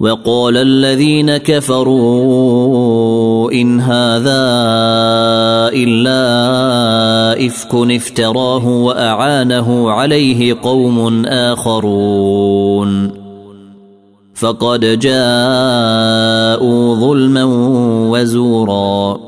وقال الذين كفروا إن هذا إلا إفك افتراه وأعانه عليه قوم آخرون. فقد جاءوا ظلما وزورا.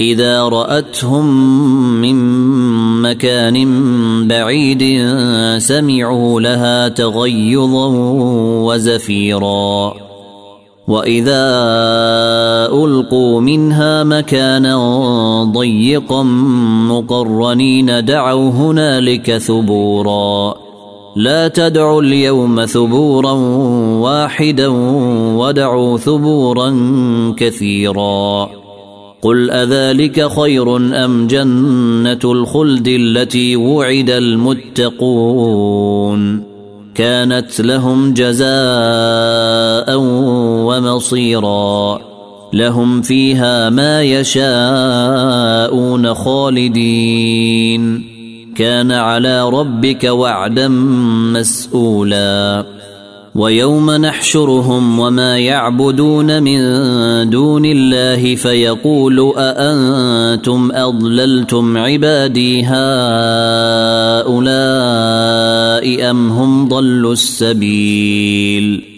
إذا رأتهم من مكان بعيد سمعوا لها تغيظا وزفيرا. وإذا ألقوا منها مكانا ضيقا مقرنين دعوا هنالك ثبورا. لا تدعوا اليوم ثبورا واحدا ودعوا ثبورا كثيرا. قل أذلك خير أم جنة الخلد التي وعد المتقون؟ كانت لهم جزاء ومصيرا. لهم فيها ما يشاءون خالدين. كان على ربك وعدا مسؤولا. ويوم نحشرهم وما يعبدون من دون الله فيقول أأنتم أضللتم عبادي هؤلاء أم هم ضلوا السبيل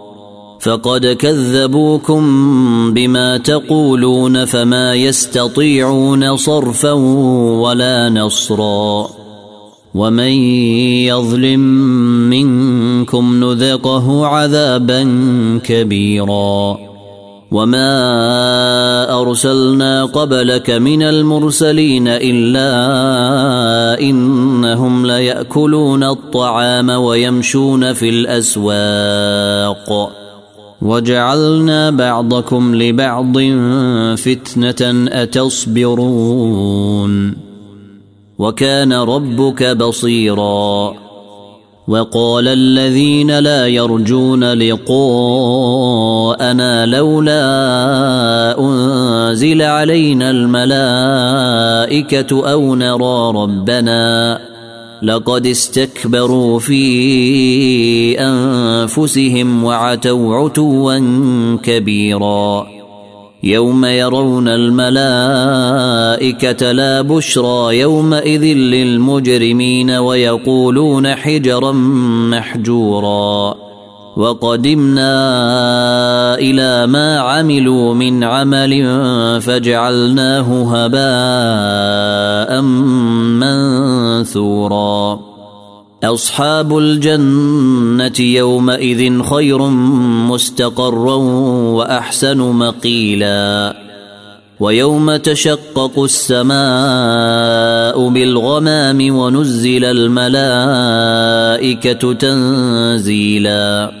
فقد كذبوكم بما تقولون فما يستطيعون صرفا ولا نصرا ومن يظلم منكم نذقه عذابا كبيرا وما أرسلنا قبلك من المرسلين إلا إنهم ليأكلون الطعام ويمشون في الأسواق وجعلنا بعضكم لبعض فتنة أتصبرون. وكان ربك بصيرا. وقال الذين لا يرجون لقاءنا لولا أنزل علينا الملائكة أو نرى ربنا. لقد استكبروا في أنفسهم وعتوا عتوا كبيرا. يوم يرون الملائكة لا بشرى يومئذ للمجرمين ويقولون حجرا محجورا. وقدمنا إلى ما عملوا من عمل فجعلناه هباء منثورا. أصحاب الجنة يومئذ خير مستقرا وأحسن مقيلا. ويوم تشقق السماء بالغمام ونزل الملائكة تنزيلا.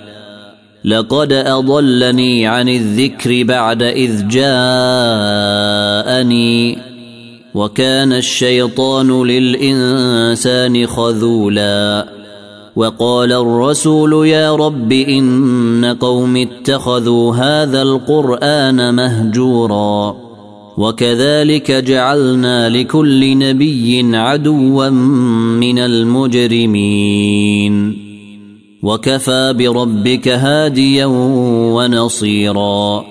لقد أضلني عن الذكر بعد إذ جاءني وكان الشيطان للإنسان خذولا وقال الرسول يا رب إن قوم اتخذوا هذا القرآن مهجورا وكذلك جعلنا لكل نبي عدوا من المجرمين وكفى بربك هاديا ونصيرا.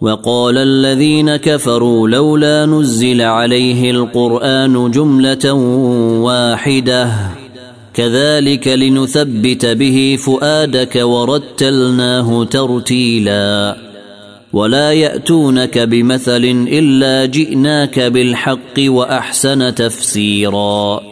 وقال الذين كفروا لولا نزل عليه القرآن جملة واحدة. كذلك لنثبت به فؤادك ورتلناه ترتيلا. ولا يأتونك بمثل إلا جئناك بالحق وأحسن تفسيرا.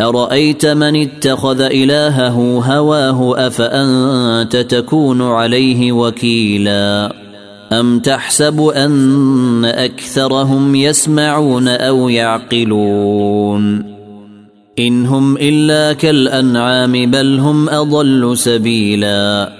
أرأيت من اتخذ إلهه هواه أفأنت تكون عليه وكيلا؟ أم تحسب أن أكثرهم يسمعون أو يعقلون؟ إن هم إلا كالأنعام بل هم أضل سبيلا.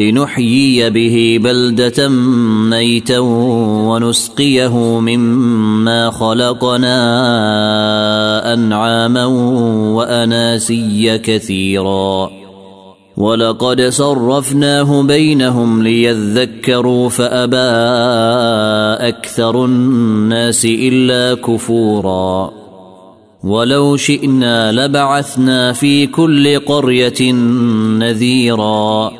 لنحيي به بلدة ميتا ونسقيه مما خلقنا أنعاما وأناسيا كثيرا. ولقد صرفناه بينهم ليذكروا فأبى أكثر الناس إلا كفورا. ولو شئنا لبعثنا في كل قرية نذيرا.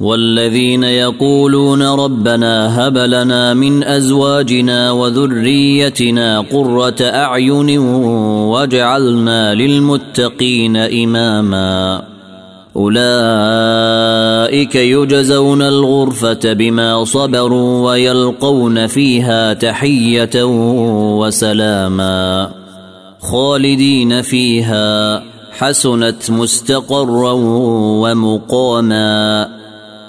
والذين يقولون ربنا هب لنا من أزواجنا وذريتنا قرة أعين واجعلنا للمتقين إماما. أولئك يجزون الغرفة بما صبروا ويلقون فيها تحية وسلاما. خالدين فيها حسنت مستقرا ومقاما.